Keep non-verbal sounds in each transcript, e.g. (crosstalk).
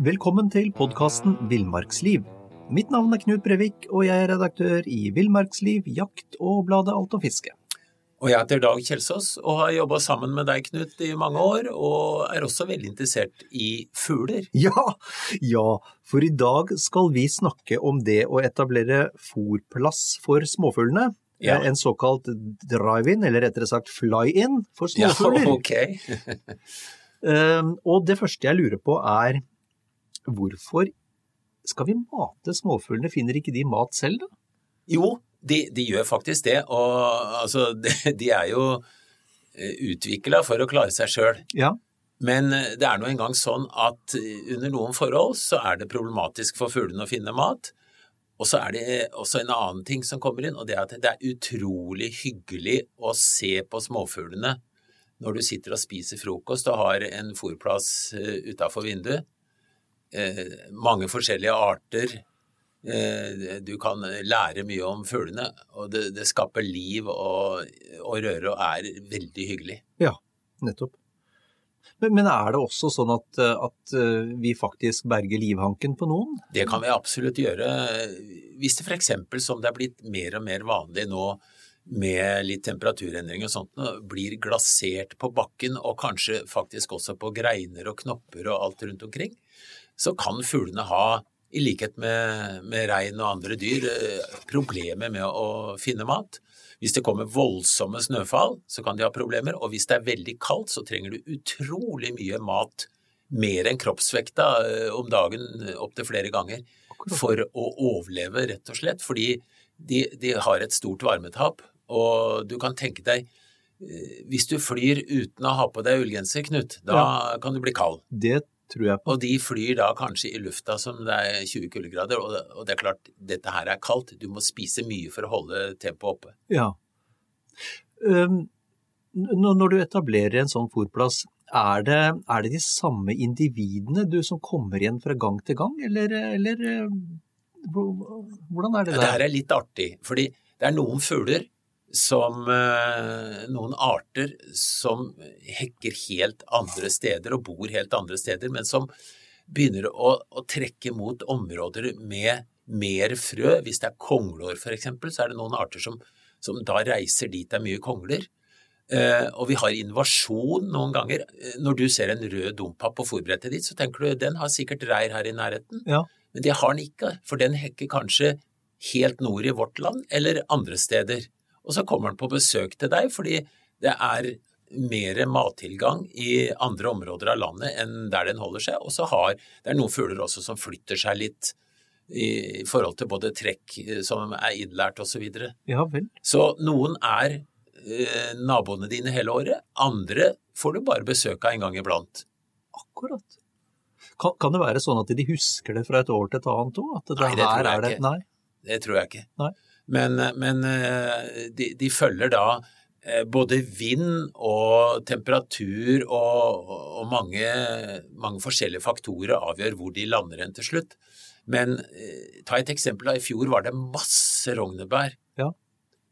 Velkommen til podkasten Villmarksliv. Mitt navn er Knut Brevik, og jeg er redaktør i Villmarksliv, jakt og bladet Alt om fiske. Og jeg heter Dag Kjelsås og har jobba sammen med deg, Knut, i mange år, og er også veldig interessert i fugler. (laughs) Ja, ja, for i dag skal vi snakke om det å etablere fòrplass for småfuglene. Ja. En såkalt drive-in, eller rettere sagt fly-in, for småfugler. Ja, okay. (laughs) Ehm, og det første jeg lurer på er hvorfor skal vi mate småfuglene? Finner ikke de mat selv, da? Jo, de, de gjør faktisk det, og altså, (laughs) de, de er jo utvikla for å klare seg sjøl. Ja. Men eh, det er nå engang sånn at eh, under noen forhold så er det problematisk for fuglene å finne mat. Og så er det også en annen ting som kommer inn, og det er at det er utrolig hyggelig å se på småfuglene når du sitter og spiser frokost og har en fôrplass utafor vinduet. Eh, mange forskjellige arter. Eh, du kan lære mye om fuglene, og det, det skaper liv og, og røre og er veldig hyggelig. Ja, nettopp. Men, men er det også sånn at, at eh, vi faktisk berger livhanken på noen? Det kan vi absolutt gjøre. Hvis det f.eks. som det er blitt mer og mer vanlig nå med litt temperaturendring og sånt, blir glasert på bakken og kanskje faktisk også på greiner og knopper og alt rundt omkring, så kan fuglene ha, i likhet med, med rein og andre dyr, problemer med å finne mat. Hvis det kommer voldsomme snøfall, så kan de ha problemer, og hvis det er veldig kaldt, så trenger du utrolig mye mat, mer enn kroppsvekta om dagen opptil flere ganger, for å overleve, rett og slett, fordi de, de har et stort varmetap. Og du kan tenke deg, hvis du flyr uten å ha på deg ullgenser, Knut, da Ja. kan du bli kald. Det tror jeg på. Og de flyr da kanskje i lufta som det er 20 kuldegrader, og det, og det er klart, dette her er kaldt. Du må spise mye for å holde tempoet oppe. Ja. Um, når du etablerer en sånn fòrplass, er det, er det de samme individene du som kommer igjen fra gang til gang, eller, eller hvordan er det Det her er litt artig, fordi det er noen fugler som eh, Noen arter som hekker helt andre steder og bor helt andre steder, men som begynner å, å trekke mot områder med mer frø. Hvis det er konglår f.eks., så er det noen arter som, som da reiser dit det er mye kongler. Eh, og vi har invasjon noen ganger. Eh, Når du ser en rød dompap på fòrbrettet ditt, så tenker du den har sikkert reir her i nærheten. Ja. Men det har den ikke, for den hekker kanskje helt nord i vårt land eller andre steder. Og så kommer den på besøk til deg fordi det er mer mattilgang i andre områder av landet enn der den holder seg. Og så har det er noen fugler også som flytter seg litt i, forhold til både trekk eh, som er innlært osv. Ja vel. så noen er eh, naboene dine hele året, andre får du bare besøk av en gang iblant. Akkurat. Kan, kan det være sånn at de husker det fra et år til et annet òg? Nei, det tror jeg ikke. Nei. Det tror jeg ikke. Nei. Men, men eh, de, de følger da eh, både vind og temperatur og, og mange, mange forskjellige faktorer avgjør hvor de lander hen til slutt. Men eh, ta et eksempel. I fjor var det masse rognebær Ja.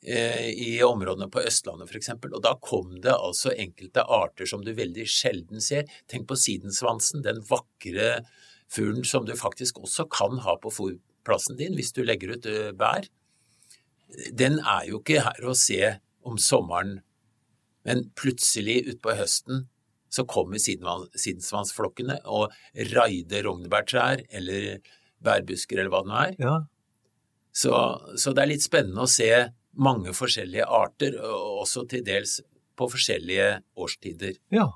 eh, i områdene på Østlandet f.eks. Og da kom det altså enkelte arter som du veldig sjelden ser. Tenk på sidensvansen, den vakre fuglen som du faktisk også kan ha på fòrplassen din hvis du legger ut eh, bær. Den er jo ikke her å se om sommeren Men plutselig utpå høsten så kommer sidensvansflokkene og raider rognebærtrær eller bærbusker eller hva det nå er. Ja. Så, så, det er litt spennende å se mange forskjellige arter, og også til dels på forskjellige årstider. Ja,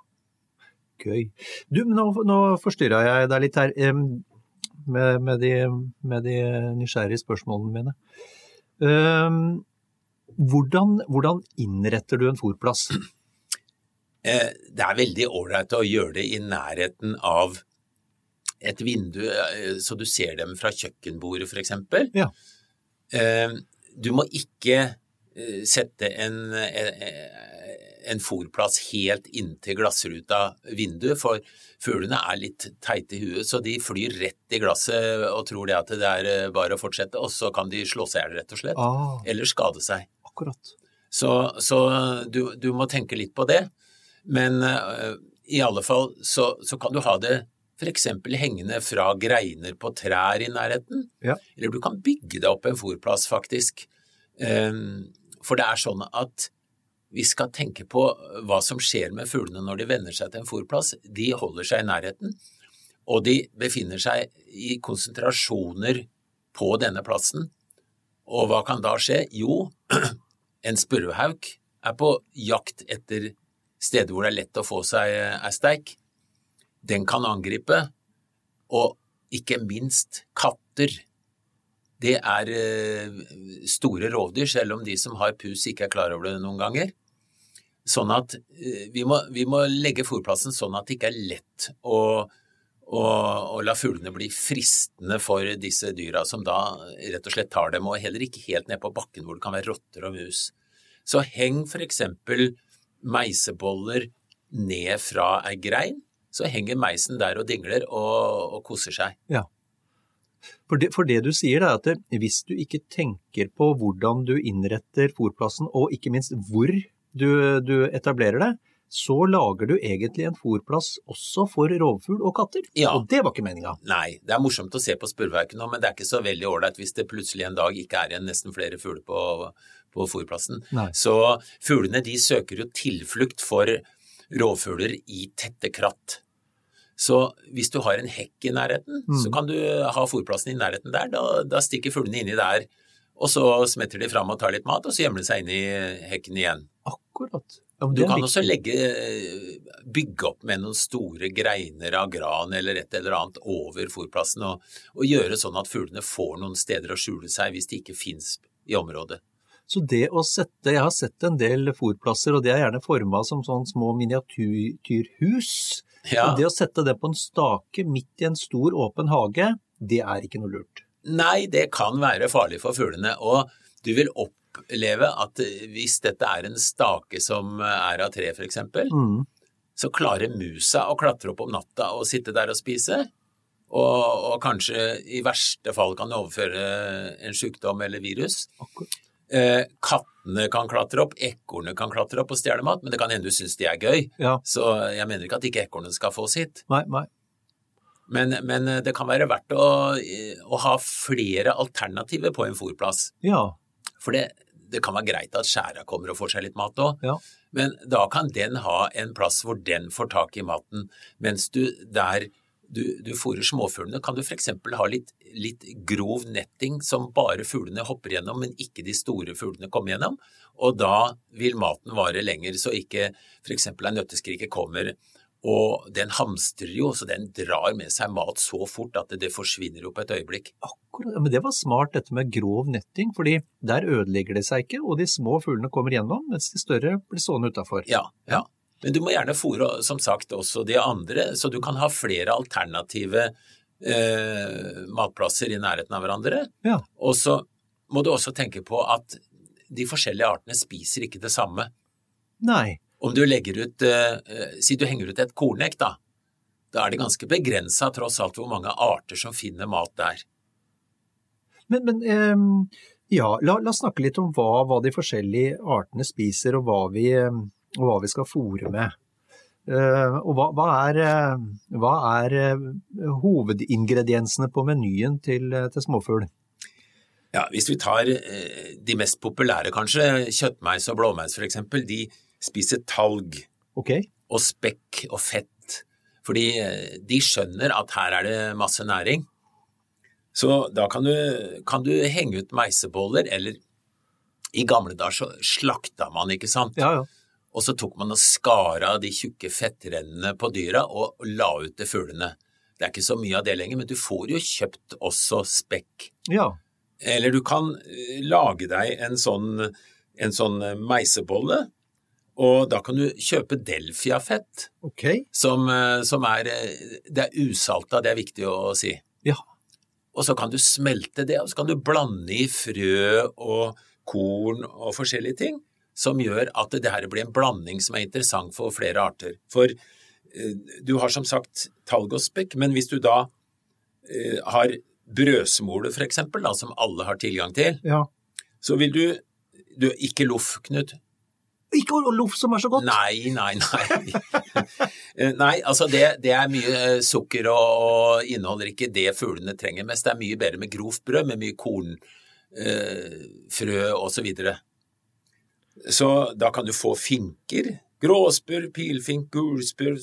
gøy. Du, nå, nå forstyrra jeg deg litt her med, med, de, med de, nysgjerrige spørsmålene mine. Um, hvordan, hvordan, innretter du en fòrplass? Eh, det er veldig ålreit å gjøre det i nærheten av et vindu, eh, så du ser dem fra kjøkkenbordet f.eks. Ja. Ehm, du må ikke eh, sette en, en fòrplass helt inntil glassruta vinduet, for fuglene er litt teite i huet, så de flyr rett i glasset og tror det at det er eh, bare å fortsette, og så kan de slå seg i hjel, rett og slett. Ah, eller skade seg. Akkurat. Så, så du, du, må tenke litt på det. Men uh, i alle fall så, så kan du ha det f.eks. hengende fra greiner på trær i nærheten. Ja. Eller du kan bygge deg opp en fòrplass, faktisk. Um, for det er sånn at vi skal tenke på hva som skjer med fuglene når de venner seg til en fòrplass. De holder seg i nærheten, og de befinner seg i konsentrasjoner på denne plassen. Og hva kan da skje? Jo, (clears throat) en spurvehauk er på jakt etter steder hvor det er lett å få seg ei steik. Den kan angripe, og ikke minst katter. Det er eh, store rovdyr, selv om de som har pus ikke er klar over det noen ganger. Sånn at eh, vi må, vi må legge fòrplassen sånn at det ikke er lett å, å, å, la fuglene bli fristende for disse dyra som da rett og slett tar dem, og heller ikke helt ned på bakken hvor det kan være rotter og mus. Så heng for eksempel meiseboller ned fra ei grein, så henger meisen der og dingler og, og koser seg. Ja. For det, for det, du sier, er at hvis du ikke tenker på hvordan du innretter fòrplassen, og ikke minst hvor du, du etablerer det, så lager du egentlig en fòrplass også for rovfugl og katter. Ja. Og det var ikke meninga. Nei, det er morsomt å se på spurvehauken nå, men det er ikke så veldig ålreit hvis det plutselig en dag ikke er igjen nesten flere fugler på, på fòrplassen. Så fuglene de søker jo tilflukt for rovfugler i tette kratt. Så hvis du har en hekk i nærheten, mm. så kan du ha fòrplassen i nærheten der. Da, da stikker fuglene inni der, og så smetter de fram og tar litt mat, og så gjemmer de seg inn i hekken igjen. Akkurat. Ja, du kan også legge, bygge opp med noen store greiner av gran eller et eller annet over fòrplassen, og, og, gjøre sånn at fuglene får noen steder å skjule seg hvis de ikke fins i området. Så det å sette, Jeg har sett en del fòrplasser, og det er gjerne forma som sånn små miniatyrhus. Ja. Og det å sette det på en stake midt i en stor, åpen hage, det er ikke noe lurt. Nei, det kan være farlig for fuglene. Og du vil opp oppleve at hvis dette er en stake som er av tre, f.eks., mm. så klarer musa å klatre opp om natta og sitte der og spise. Og, og kanskje i verste fall kan overføre en sykdom eller virus. Eh, kattene kan klatre opp, ekornene kan klatre opp og stjele mat, men det kan hende du syns de er gøy. Ja. Så jeg mener ikke at ikke ekornene skal få sitt. Nei, nei. Men, men, det kan være verdt å, å ha flere alternativer på en fòrplass. Ja. For det, det kan være greit at skjæra kommer og får seg litt mat òg, ja. men da kan den ha en plass hvor den får tak i maten, mens du der du, du fôrer småfuglene, kan du f.eks. ha litt, litt, grov netting som bare fuglene hopper gjennom, men ikke de store fuglene kommer gjennom. Og da vil maten vare lenger, så ikke f.eks. en nøtteskrike kommer og den hamstrer jo, så den drar med seg mat så fort at det forsvinner jo på et øyeblikk. Akkurat, men Det var smart dette med grov netting, fordi der ødelegger det seg ikke, og de små fuglene kommer gjennom, mens de større blir stående utafor. Ja, ja. Men du må gjerne fôre som sagt også de andre, så du kan ha flere alternative eh, matplasser i nærheten av hverandre. Ja. Og så må du også tenke på at de forskjellige artene spiser ikke det samme. Nei. Om du legger ut eh, Si du henger ut et kornekk, da. Da er det ganske begrensa tross alt hvor mange arter som finner mat der. Men, men eh, ja, la, la, oss snakke litt om hva, hva, de forskjellige artene spiser, og hva vi, og hva vi skal fòre med. Uh, og hva, hva, er, hva er uh, hovedingrediensene på menyen til, til småfugl? Ja, Hvis vi tar uh, de mest populære, kanskje, kjøttmeis og blåmeis f.eks., de spise talg okay. og spekk og fett. Fordi eh, de skjønner at her er det masse næring. Så da kan du, kan du henge ut meiseboller, eller i gamle dager så slakta man, ikke sant? Ja, ja. Og så tok man og skar av de tjukke fettrennene på dyra og la ut til fuglene. Det er ikke så mye av det lenger, men du får jo kjøpt også spekk. Ja. Eller du kan eh, lage deg en sånn, en sånn meisebolle, og da kan du kjøpe delfiafett, Ok. som, eh, som er eh, Det er usalta, det er viktig å si. Ja. Og så kan du smelte det, og så kan du blande i frø og korn og forskjellige ting, som gjør at det her blir en blanding som er interessant for flere arter. For eh, du har som sagt talg og spekk, men hvis du da eh, har brødsmole for eksempel, da, som alle har tilgang til, ja. så vil du, du Ikke loff, Knut. Ikke loff som er så godt. Nei, nei, nei. Eh, nei, altså det, det er mye eh, sukker og, og inneholder ikke det fuglene trenger mest. Det er mye bedre med grovt brød med mye kornfrø eh, osv. så videre. Så da kan du få finker, gråspurv, pilfink, gulspurv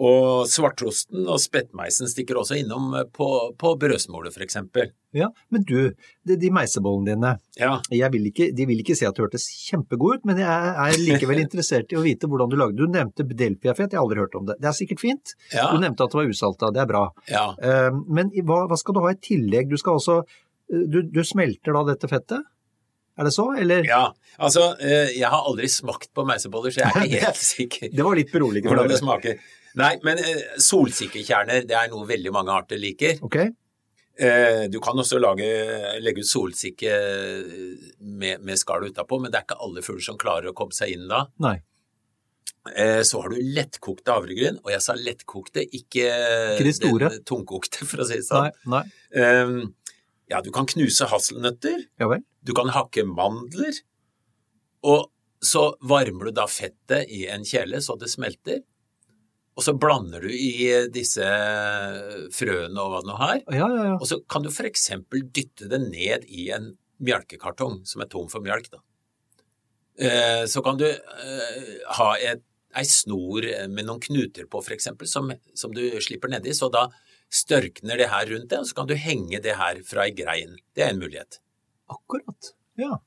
og svartrosten og spettmeisen stikker også innom eh, på, på brødsmålet for eksempel. Ja, Men du, de, de meisebollene dine, Ja, vil ikke, de vil ikke si at det hørtes kjempegod ut, men jeg er likevel (laughs) interessert i å vite hvordan du lagde Du nevnte delfiafett, jeg har aldri hørt om det. Det er sikkert fint. ja, Du nevnte at det var usalta, det er bra. ja. Eh, Men hva, hva skal du ha i tillegg? Du skal altså eh, du, du smelter da dette fettet? Er det så, eller? ja. Altså, eh, jeg har aldri smakt på meiseboller, så jeg er ikke helt (laughs) sikker. Det var litt beroligende. hvordan det smaker. Nei, men eh, solsikkekjerner det er noe veldig mange arter liker. Ok, Eh, du kan også lage, legge ut solsikke med, med skallet utapå, men det er ikke alle fugler som klarer å komme seg inn da. nei. Eh, så har du lettkokte havregryn, og jeg sa lettkokte, ikke, Ikke de store. den tungkokte, for å si det sånn. nei. Eh, ja, du kan knuse hasselnøtter, Ja vel. du kan hakke mandler, og så varmer du da fettet i en kjele så det smelter, og så blander du i disse frøene og hva det nå har, Ja, ja, ja. og så kan du eksempel dytte det ned i en melkekartong som er tom for melk. da. Eh, Så kan du eh, ha et, ei snor med noen knuter på, eksempel, som, som du slipper nedi, så da størkner det her rundt det, og så kan du henge det her fra ei grein. Det er en mulighet. Akkurat. Ja.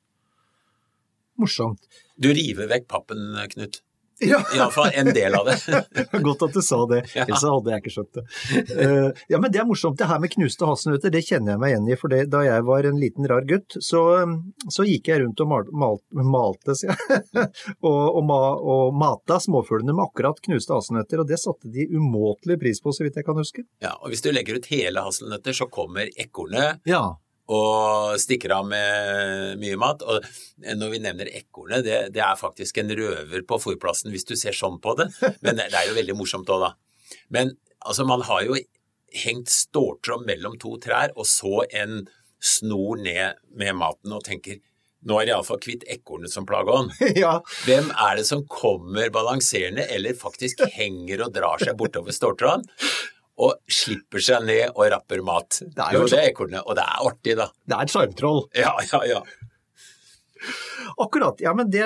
Morsomt. Du river vekk pappen, Knut. Ja, Iallfall en del av det. (laughs) godt at du sa det, Ja. ellers hadde jeg ikke skjønt det. Uh, ja, men det er morsomt. Det her med knuste hasselnøtter, det kjenner jeg meg igjen i. For det, da jeg var en liten rar gutt, så, så gikk jeg rundt og mal, mal, malte, jeg, (laughs) og, og, og mata småfuglene med akkurat knuste hasselnøtter, og det satte de umåtelig pris på, så vidt jeg kan huske. Ja, og hvis du legger ut hele hasselnøtter, så kommer ekornet Ja, og stikker av med mye mat. Og når vi nevner ekornet, det, det er faktisk en røver på fôrplassen hvis du ser sånn på det. Men det er jo veldig morsomt òg, da. Men altså, man har jo hengt ståltråd mellom to trær, og så en snor ned med maten og tenker nå er iallfall kvitt ekornet som plageånd. (laughs) ja. Hvem er det som kommer balanserende, eller faktisk henger og drar seg bortover ståltråden? Og slipper seg ned og rapper mat. er jo jo, det er ekornet, og det er artig, da. Det er et sjarmtroll. Ja, ja, ja. Akkurat. Ja, men det,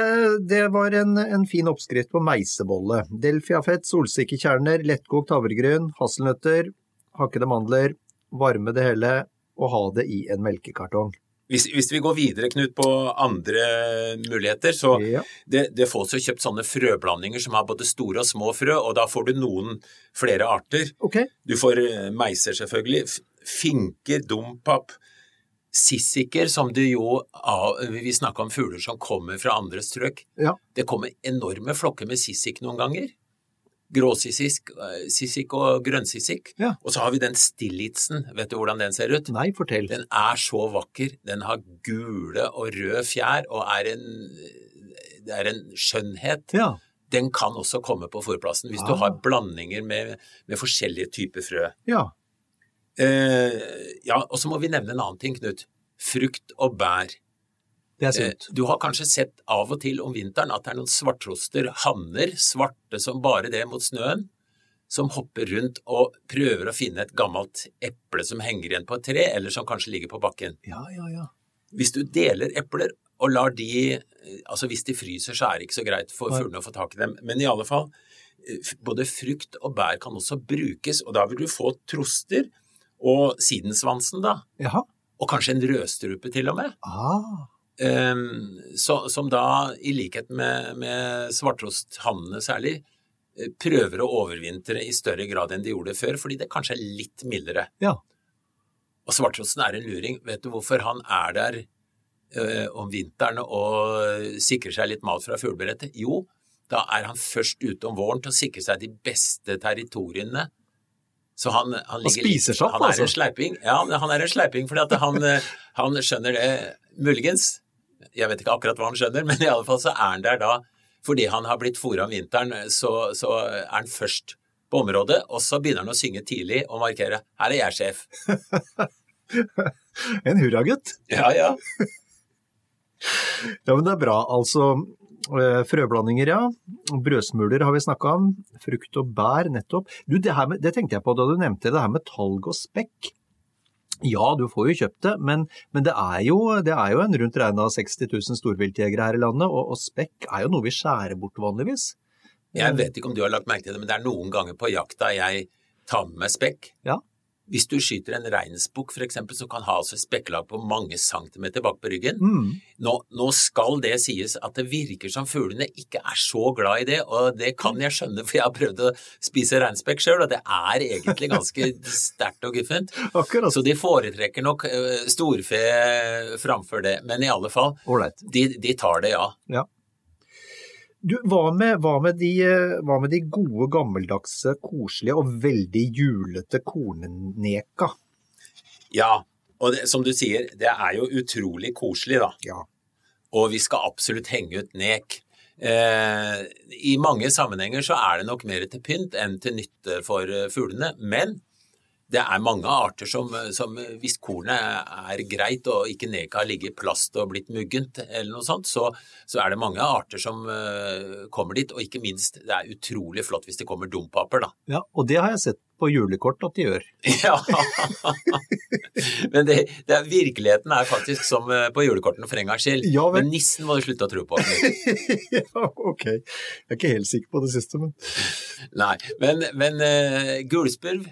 det var en, en fin oppskrift på meisebolle. Delfiafett, solsikkekjerner, lettkokt havregryn, hasselnøtter, hakkede mandler, varme det hele og ha det i en melkekartong. Hvis, hvis vi går videre, Knut, på andre muligheter, så Ja. det, det får jo kjøpt sånne frøblandinger som har både store og små frø, og da får du noen flere arter. Okay. Du får eh, meiser, selvfølgelig. Finker, dompap, sissiker, som du jo Vi snakka om fugler som kommer fra andre strøk. Ja. Det kommer enorme flokker med sissik noen ganger. Gråsissik eh, sissik og grønnsissik. Ja. Og så har vi den stillitsen. Vet du hvordan den ser ut? Nei, fortell. Den er så vakker. Den har gule og røde fjær og er en, det er en skjønnhet. Ja. Den kan også komme på fòrplassen hvis ja. du har blandinger med, med forskjellige typer frø. Ja. Eh, ja, og så må vi nevne en annen ting, Knut. Frukt og bær. Det er Eh, sunt. du har kanskje sett av og til om vinteren at det er noen svartroster, hanner, svarte som bare det mot snøen, som hopper rundt og prøver å finne et gammelt eple som henger igjen på et tre, eller som kanskje ligger på bakken. Ja, ja, ja. Hvis du deler epler og lar de Altså hvis de fryser, så er det ikke så greit for fuglene å få tak i dem. Men i alle fall, eh, både frukt og bær kan også brukes, og da vil du få troster og sidensvansen, da. Jaha. Og kanskje en rødstrupe til og med. Ah. Ehm, så, som da, i likhet med, med svartrosthannene særlig, eh, prøver å overvintre i større grad enn de gjorde før, fordi det kanskje er litt mildere. Ja. Og svartrosten er en luring. Vet du hvorfor han er der eh, om vinteren og sikrer seg litt mat fra fuglebrettet? Jo, da er han først ute om våren til å sikre seg de beste territoriene. Så han, han ligger spiser seg opp, Han er altså. en sleiping. Ja, han er en sleiping fordi at han, eh, han skjønner det muligens. Jeg vet ikke akkurat hva han skjønner, men i alle fall så er han der da fordi han har blitt fôra om vinteren, så, så er han først på området, og så begynner han å synge tidlig og markere 'her er jeg sjef'. (laughs) En hurragutt. Ja, ja. Ja, men det er bra. Altså, eh, frøblandinger, ja. Brødsmuler har vi snakka om. Frukt og bær, nettopp. Du, det, her med, det tenkte jeg på da du nevnte det her med talg og spekk. Ja, du får jo kjøpt det, men, men det, er jo, det er jo en rundt regna 60 000 storviltjegere her i landet, og, og spekk er jo noe vi skjærer bort vanligvis. Jeg vet ikke om du har lagt merke til det, men det er noen ganger på jakta jeg tar med spekk. Ja. Hvis du skyter en reinsbukk f.eks., som kan ha altså spekklag på mange centimeter bak på ryggen. Mm. Nå, nå skal det sies at det virker som fuglene ikke er så glad i det, og det kan jeg skjønne, for jeg har prøvd å spise reinspekk sjøl, og det er egentlig ganske (laughs) sterkt og guffent. Akkurat. Så de foretrekker nok eh, storfe framfor det. Men i alle fall, de, de tar det, ja. Ja. Du, hva med, hva, med de, hva med de gode, gammeldagse, koselige og veldig julete kornneka? Ja, og det, som du sier, det er jo utrolig koselig, da. Ja. Og vi skal absolutt henge ut nek. Eh, I mange sammenhenger så er det nok mer til pynt enn til nytte for eh, fuglene. Men det er mange arter som, som hvis kornet er greit og ikke ned kan ligge i plast og blitt muggent eller noe sånt, så, så er det mange arter som eh, kommer dit. Og ikke minst, det er utrolig flott hvis det kommer dompaper, da. ja, og det har jeg sett på julekort at de gjør. (laughs) Ja, men det, det er, virkeligheten er faktisk som eh, på julekortene for en gangs skyld. Ja men... men nissen må du slutte å tro på. (laughs) ja, ok. Jeg er ikke helt sikker på det siste, men Nei, men, men uh, gulspurv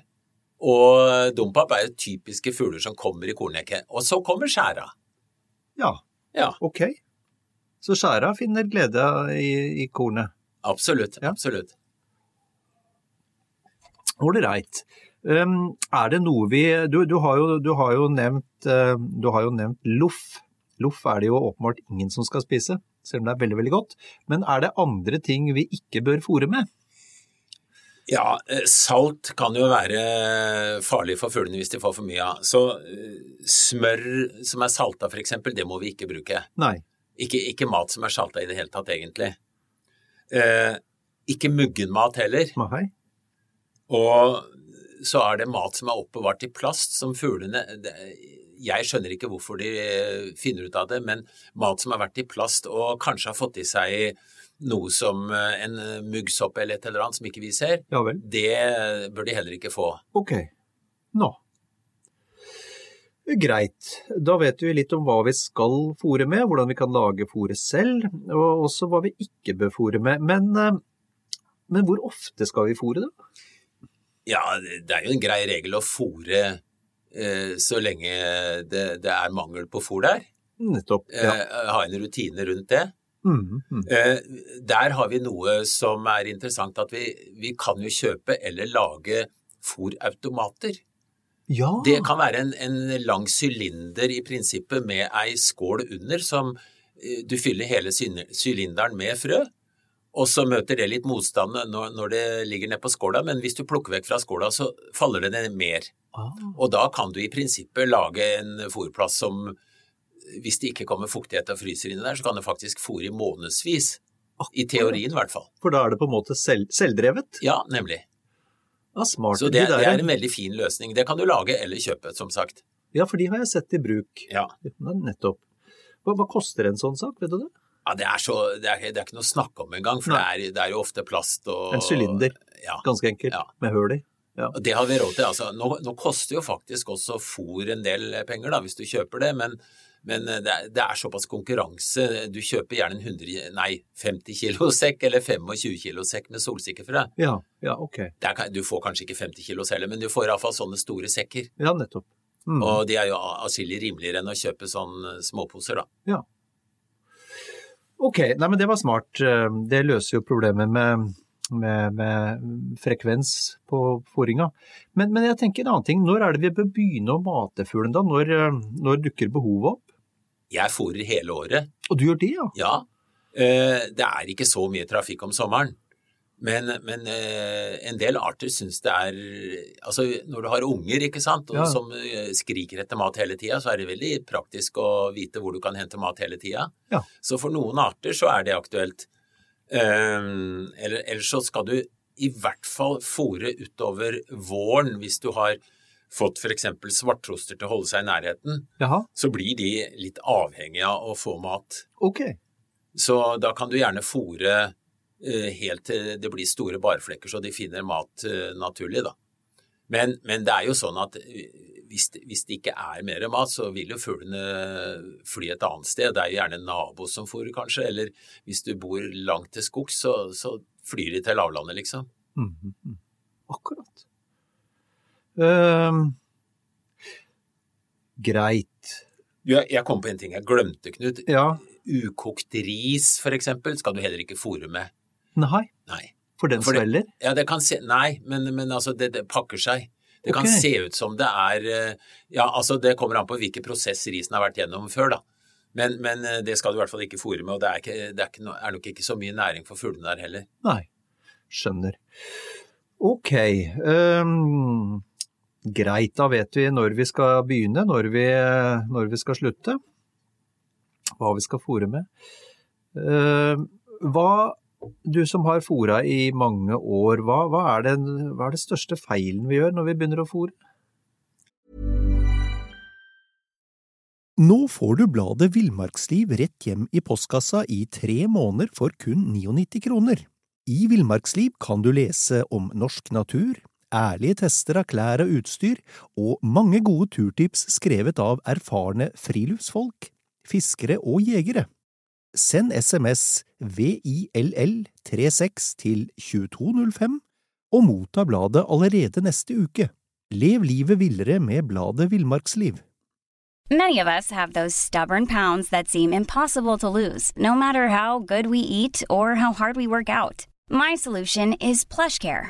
og dompap er jo typiske fugler som kommer i kornekket. Og så kommer skjæra. ja, Ja, ok. Så skjæra finner glede i, i kornet. absolutt. Ja. absolutt. Ålreit. Um, er det noe vi Du, du, har, jo, du, har, jo nevnt, uh, du har jo nevnt loff. Loff er det jo åpenbart ingen som skal spise, selv om det er veldig, veldig godt. Men er det andre ting vi ikke bør fòre med? Ja, eh, salt kan jo være farlig for fuglene hvis de får for mye av. Så eh, smør som er salta f.eks., det må vi ikke bruke. Nei. Ikke, ikke mat som er salta i det hele tatt, egentlig. Eh, ikke muggenmat heller. Nei. Og så er det mat som er oppbevart i plast, som fuglene det, Jeg skjønner ikke hvorfor de eh, finner ut av det, men mat som har vært i plast og kanskje har fått i seg noe som eh, en muggsopp eller et eller annet som ikke vi ser, Ja vel. det bør de heller ikke få. Ok. Nå. Greit. Da vet vi litt om hva vi skal fòre med, hvordan vi kan lage fòret selv, og også hva vi ikke bør fòre med. Men, eh, men hvor ofte skal vi fòre, da? Ja, det er jo en grei regel å fòre eh, så lenge det, det er mangel på fòr der. Nettopp. Eh, Ja. ha en rutine rundt det. Mm, mm. Eh, Der har vi noe som er interessant, at vi, vi kan jo kjøpe eller lage fôrautomater. ja. Det kan være en, en lang sylinder i prinsippet med ei skål under som eh, du fyller hele sylinderen med frø. Og så møter det litt motstand når, når det ligger nedpå skåla, men hvis du plukker vekk fra skåla, så faller det ned mer. Ah. Og da kan du i prinsippet lage en fôrplass som, hvis det ikke kommer fuktighet og fryser inni der, så kan det faktisk fôre i månedsvis. I teorien, i hvert fall. For da er det på en måte selv, selvdrevet? Ja, nemlig. Ja, smart. Så det, De det er en veldig fin løsning. Det kan du lage eller kjøpe, som sagt. Ja, for de har jeg sett i bruk. Ja. Ja, Nettopp. Hva, hva koster en sånn sak, vet du det? Ja, det er, så, det er, det er ikke noe å snakke om engang, for det er, det er jo ofte plast og En sylinder. Ja, Ganske enkelt, Ja. med høl i. Ja. det har vi råd til. Altså, nå, nå koster jo faktisk også fôr en del penger, da, hvis du kjøper det, men, Men det er, det er, såpass konkurranse. Du kjøper gjerne en 100, nei, 50 kilo sekk eller 25 kilo sekk med solsikkefrø. Ja, ja, ok. Er, du får kanskje ikke 50 kilo heller, men du får iallfall sånne store sekker. Ja, nettopp. Mm. Og de er jo atskillig rimeligere enn å kjøpe sånne småposer, da. Ja. Ok, nei men det var smart. Det løser jo problemet med med, med frekvens på fôringa. Men, men, jeg tenker en annen ting. Når er det vi bør begynne å mate fuglen da? Når, når dukker behovet opp? Jeg fôrer hele året. Og du gjør det, ja? Ja. Eh, det er ikke så mye trafikk om sommeren. Men, men eh, en del arter syns det er Altså når du har unger ikke sant, og, ja. som eh, skriker etter mat hele tida, så er det veldig praktisk å vite hvor du kan hente mat hele tida. Ja. Så for noen arter så er det aktuelt. Ehm, eller, ellers så skal du i hvert fall fòre utover våren hvis du har fått f.eks. svarttroster til å holde seg i nærheten. Jaha. Så blir de litt avhengige av å få mat. Ok. Så da kan du gjerne fòre uh, helt til det blir store barflekker så de finner mat uh, naturlig, da. Men, men, det er jo sånn at hvis det, hvis det, ikke er mer mat, så vil jo fuglene fly et annet sted. Det er jo gjerne en nabo som fôrer, kanskje. Eller hvis du bor langt til skogs, så, så flyr de til lavlandet, liksom. Mm, -hmm. akkurat. Uh, greit. Jeg, jeg kom på en ting jeg glemte, Knut. Ja. Ukokt ris, for eksempel, skal du heller ikke fòre med. Nei. Nei. For den svelger? Ja, det kan se Nei, men, men altså, det, det pakker seg. Det kan se ut som det er eh, Ja, altså det kommer an på hvilken prosess risen har vært gjennom før, da. Men, men eh, det skal du i hvert fall ikke fòre med, og det, er, ikke, det er, ikke, er, nok ikke så mye næring for fuglene der heller. Nei, skjønner. Ok. Um, greit, da vet vi når vi skal begynne, når vi, når vi skal slutte. Hva vi skal fòre med. Uh, hva du som har fòra i mange år, hva, hva, er den, hva, er det største feilen vi gjør når vi begynner å fòre? Nå får du bladet Villmarksliv rett hjem i postkassa i tre måneder for kun 99 kroner. I Villmarksliv kan du lese om norsk natur, ærlige tester av klær og utstyr, og mange gode turtips skrevet av erfarne friluftsfolk, fiskere og jegere. Send SMS VILL36 til 2205 og motta bladet allerede neste uke. Lev livet villere med bladet Villmarksliv. Many of us have those stubborn pounds that seem impossible to lose, no matter how good we eat or how hard we work out. My solution is PlushCare.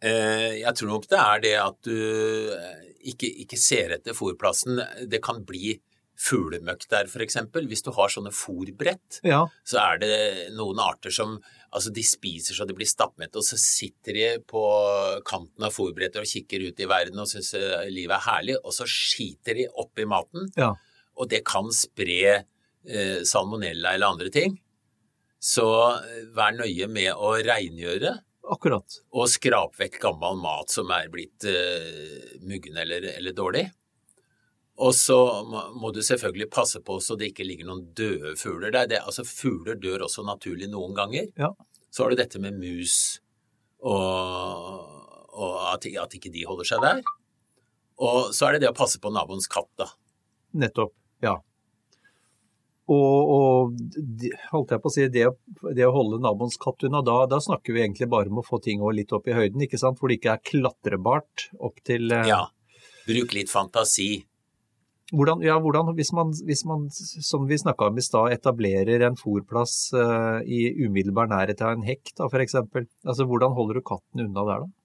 Jeg tror nok det er det at du eh, ikke, ikke ser etter fòrplassen. Det kan bli fuglemøkk der, f.eks. Hvis du har sånne fòrbrett, ja. så er det noen arter som altså de spiser så de blir stappmette, og så sitter de på kanten av fòrbrettet og kikker ut i verden og syns eh, livet er herlig, og så skiter de oppi maten. Ja. Og det kan spre eh, salmonella eller andre ting. Så eh, vær nøye med å rengjøre. Akkurat. Og skrap vekk gammel mat som er blitt uh, muggen eller, eller dårlig. Og så må du selvfølgelig passe på så det ikke ligger noen døde fugler der. Det, altså Fugler dør også naturlig noen ganger. Ja. Så har du dette med mus, og, og at, at, ikke de holder seg der. Og så er det det å passe på naboens katt, da. Nettopp, ja. Og, og holdt jeg på å si, det, det å holde naboens katt unna, da, da, snakker vi egentlig bare om å få ting litt opp i høyden, ikke sant? Hvor det ikke er klatrebart opp til eh... Ja. Bruk litt fantasi. Hvordan, ja, hvordan, hvis man, hvis man, som vi snakka om i stad, etablerer en fòrplass uh, i umiddelbar nærhet av en hekk, da f.eks. Altså, hvordan holder du katten unna der, da?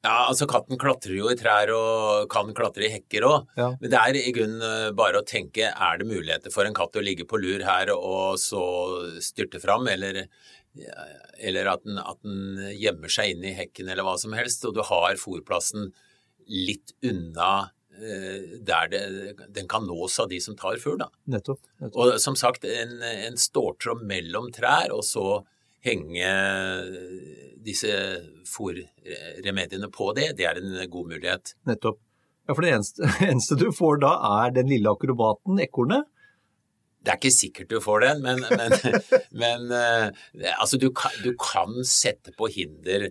Ja, altså Katten klatrer jo i trær og kan klatre i hekker òg. Ja. Men det er i grunnen eh, bare å tenke er det muligheter for en katt å ligge på lur her og så styrte fram, eller, eller at, den, at, den, gjemmer seg inn i hekken eller hva som helst, og du har fòrplassen litt unna Eh, der det, den kan nås av de som tar fugl. Nettopp, nettopp. Og som sagt, en, en ståltråd mellom trær, og så henge disse fòrremediene på det, det er en god mulighet. Nettopp. Ja, for det eneste, (laughs) eneste du får da er den lille akrobaten, ekornet? Det er ikke sikkert du får den, men, men, (laughs) men uh, altså du kan, du kan, sette på hinder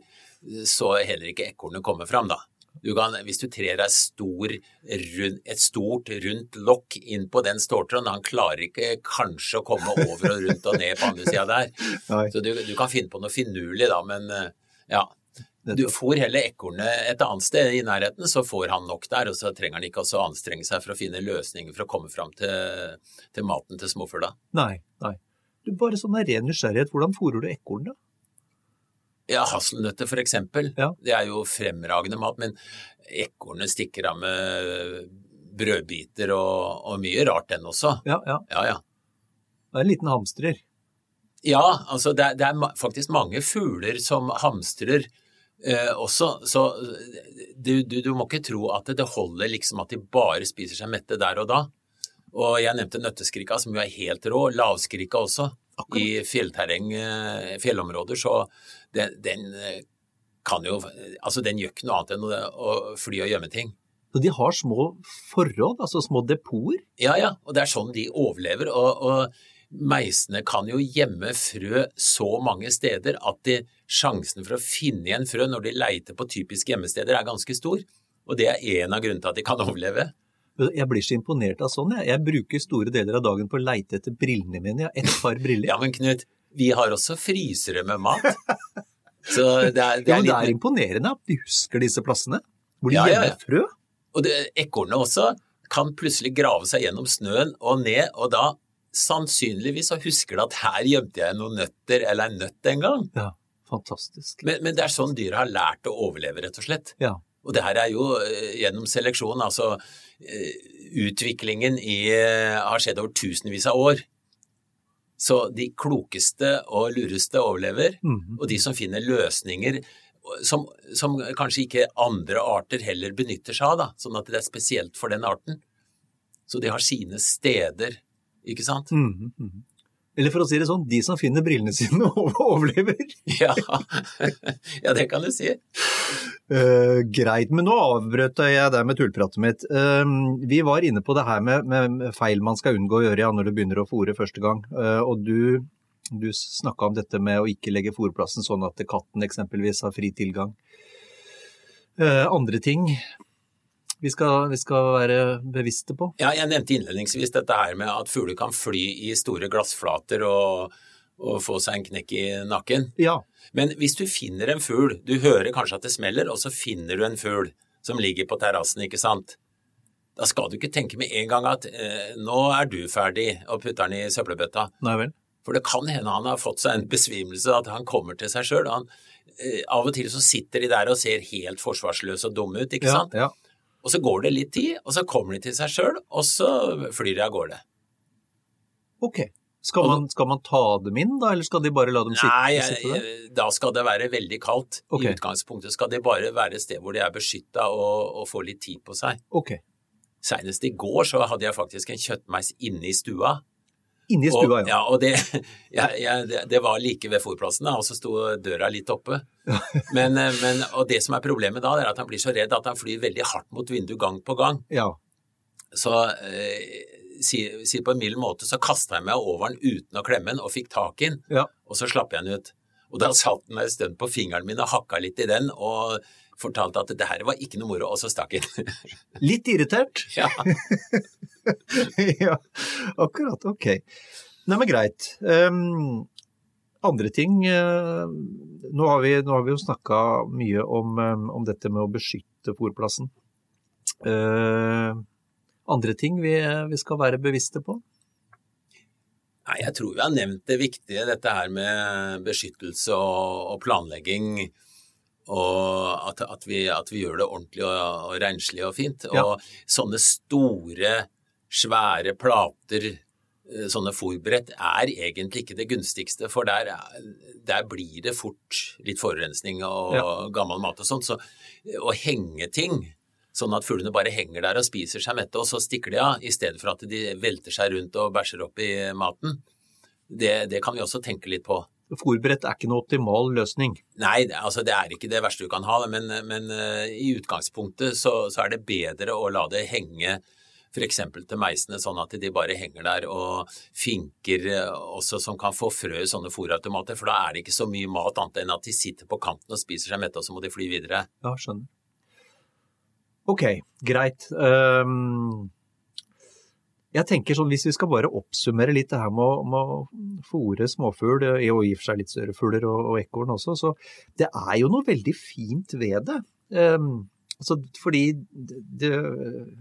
så heller ikke ekornet kommer fram, da. Du kan, hvis du trer stor, rund, et stort, rundt lokk inn på den ståltråden, han klarer ikke kanskje å komme over og rundt og ned på andre sida der. (laughs) Så du, du, kan finne på noe finurlig, da, men uh, ja. Du får heller ekornet et annet sted i nærheten, så får han nok der. Og så trenger han ikke å anstrenge seg for å finne løsninger for å komme fram til, til maten til småfugla. Nei, nei. Du, bare sånn ren nysgjerrighet, hvordan fôrer du ekornet? Ja, hasselnøtter for eksempel. Ja. Det er jo fremragende mat. Men ekornet stikker av med brødbiter og, og mye rart, den også. Ja, ja. ja, ja. Det er en liten hamstrer. Ja, altså det er, det er faktisk mange fugler som hamstrer Eh, også, så du, du, du, må ikke tro at det holder liksom at de bare spiser seg mette der og da. Og jeg nevnte nøtteskrika, som jo er helt rå. Lavskrika også, Akkurat. i fjellterreng, eh, fjellområder. Så den, den, eh, kan jo Altså, den gjør ikke noe annet enn å, å fly og gjemme ting. Så de har små forråd, altså små depoter? Ja, ja. Og det er sånn de overlever. Og, og meisene kan jo gjemme frø så mange steder at de, sjansen for å finne igjen frø når de leiter på typiske gjemmesteder, er ganske stor. Og det er en av grunnene til at de kan overleve. Jeg blir så imponert av sånn. Jeg, jeg bruker store deler av dagen på å leite etter brillene mine. Jeg har ett par briller. Ja, men Knut, vi har også frysere med mat. (laughs) Så det er, det er, ja, men det er imponerende at de husker disse plassene. Hvor de ja, gjemmer ja, ja. frø. Og ekornet også kan plutselig grave seg gjennom snøen og ned, og da sannsynligvis så husker de at her gjemte jeg noen nøtter eller en nøtt en gang. Ja, fantastisk. Men, men det er sånn dyret har lært å overleve, rett og slett. Ja. Og det her er jo eh, gjennom seleksjon, altså eh, utviklingen i, eh, har skjedd over tusenvis av år. Så de klokeste og lureste overlever, mm og de som finner løsninger som, som, kanskje ikke andre arter heller benytter seg av, da, sånn at det er spesielt for den arten. Så de har sine steder ikke sant? Mm. Eller for å si det sånn, de som finner brillene sine, (laughs) overlever. ja. (laughs) ja, det kan du si. Uh, greit, men nå avbrøt jeg deg med tullpratet mitt. Uh, vi var inne på det her med, med, feil man skal unngå å gjøre ja, når du begynner å fòre første gang. Uh, og du, du snakka om dette med å ikke legge fòrplassen sånn at katten eksempelvis har fri tilgang. andre ting vi skal, vi skal, være bevisste på? Ja, Jeg nevnte innledningsvis dette her med at fugler kan fly i store glassflater og, og få seg en knekk i nakken. Ja. Men hvis du finner en fugl, du hører kanskje at det smeller, og så finner du en fugl som ligger på terrassen, ikke sant. Da skal du ikke tenke med en gang at eh, nå er du ferdig, og putter den i søppelbøtta. Nei vel. For det kan hende han har fått seg en besvimelse, at han kommer til seg sjøl. Eh, av og til så sitter de der og ser helt forsvarsløse og dumme ut, ikke ja, sant. Ja. Og så går det litt tid, og så kommer de til seg sjøl, og så flyr de av gårde. Ok. Skal man, skal man, ta dem inn, da, eller skal de bare la dem sitte, nei, sitte der? Da skal det være veldig kaldt. Okay. I utgangspunktet skal det bare være et sted hvor de er beskytta og, og får litt tid på seg. Okay. Senest i går så hadde jeg faktisk en kjøttmeis inne i stua Inni stua, ja. ja og det, (laughs) ja, ja, det, var like ved fòrplassen, og så sto døra litt oppe. (laughs) Men, eh, men, og det som er problemet da, er at han blir så redd at han flyr veldig hardt mot vinduet gang på gang. Ja. Så eh, si, si, på en mild måte så kasta jeg meg over den uten å klemme den og fikk tak i den, ja. og så slapp jeg den ut. Og da satt den en stund på fingeren min og hakka litt i den, og fortalte at det her var ikke noe moro, og så stakk han. (laughs) litt irritert? (laughs) Ja. (laughs) ja, akkurat. Ok. Nei, men greit. Um, andre ting uh, nå, har vi, nå, har vi, jo snakka mye om, um, om, dette med å beskytte fòrplassen. Uh, andre ting vi, vi, skal være bevisste på? Nei, Jeg tror vi har nevnt det viktige, dette her med beskyttelse og, og planlegging. Og at, at, vi, at, vi, gjør det ordentlig og, og renslig og fint. Ja. Og sånne store svære plater, eh, sånne fòrbrett, er egentlig ikke det gunstigste, for der, der blir det fort litt forurensning og ja. gammel mat og sånt. Så å henge ting sånn at fuglene bare henger der og spiser seg mette, og så stikker de av, i stedet for at de velter seg rundt og bæsjer opp i maten, det, det kan vi også tenke litt på. Fòrbrett er ikke noe optimal løsning. Nei, altså det er ikke det verste du kan ha, men, men uh, i utgangspunktet så, så, er det bedre å la det henge f.eks. til meisene, sånn at de bare henger der og finker uh, også som kan få frø i sånne fòrautomater, for da er det ikke så mye mat annet enn at de sitter på kanten og spiser seg mette, og så må de fly videre. Ja, skjønner. Ok, greit. Um jeg tenker sånn, Hvis vi skal bare oppsummere litt det her med, med å fòre småfugl, og i og for seg litt større fugler og, og ekorn også, så det er jo noe veldig fint ved det. Um, altså, fordi det,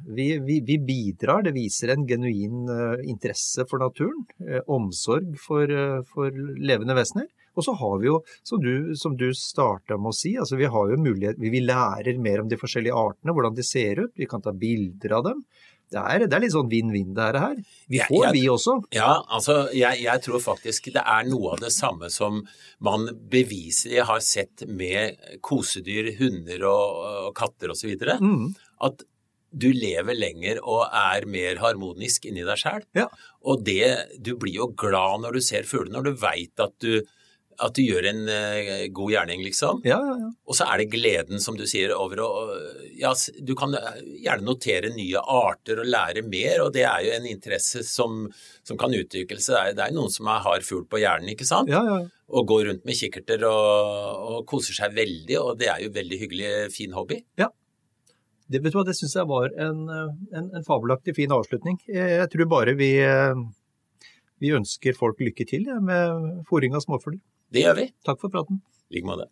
vi, vi, vi, bidrar, det viser en genuin uh, interesse for naturen, uh, omsorg for, for, levende vesener. Og så har vi jo, som du, som du starta med å si, altså vi har jo mulighet, vi lærer mer om de forskjellige artene, hvordan de ser ut, vi kan ta bilder av dem det er, det er, litt sånn vinn-vinn det her. Vi får, jeg, vi også. Ja, altså jeg, jeg, tror faktisk det er noe av det samme som man beviselig har sett med kosedyr, hunder og, og katter osv. Mm. At du lever lenger og er mer harmonisk inni deg sjæl. Ja. Og det, du blir jo glad når du ser fugler, når du veit at du at du gjør en uh, god gjerning, liksom. Ja, ja, ja. Og så er det gleden, som du sier, over å Ja, du kan gjerne notere nye arter og lære mer, og det er jo en interesse som, som kan utvikle seg. Det er, det noen som har fugl på hjernen, ikke sant? Ja, ja. Og går rundt med kikkerter og, og, koser seg veldig, og det er jo veldig hyggelig, fin hobby. Ja. Det, vet du hva, det syns jeg var en, en, en, fabelaktig fin avslutning. Jeg tror bare vi, vi ønsker folk lykke til ja, med fòring av småfugler. Det gjør vi. Takk for praten. I like måte.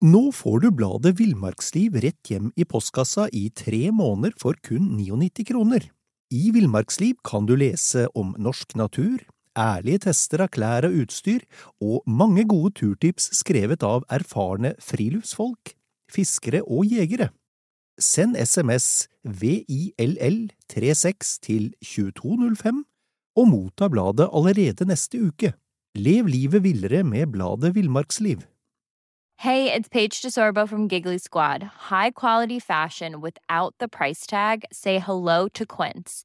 Nå får du bladet Villmarksliv rett hjem i postkassa i tre måneder for kun 99 kroner. I Villmarksliv kan du lese om norsk natur, ærlige tester av klær og utstyr, og mange gode turtips skrevet av erfarne friluftsfolk, fiskere og jegere. Send SMS VILL36 til 2205 og motta bladet allerede neste uke. Lev livet villere med bladet Villmarksliv. Hey, it's Paige DeSorbo from Giggly Squad. High quality fashion without the price tag. Say hello to Quince.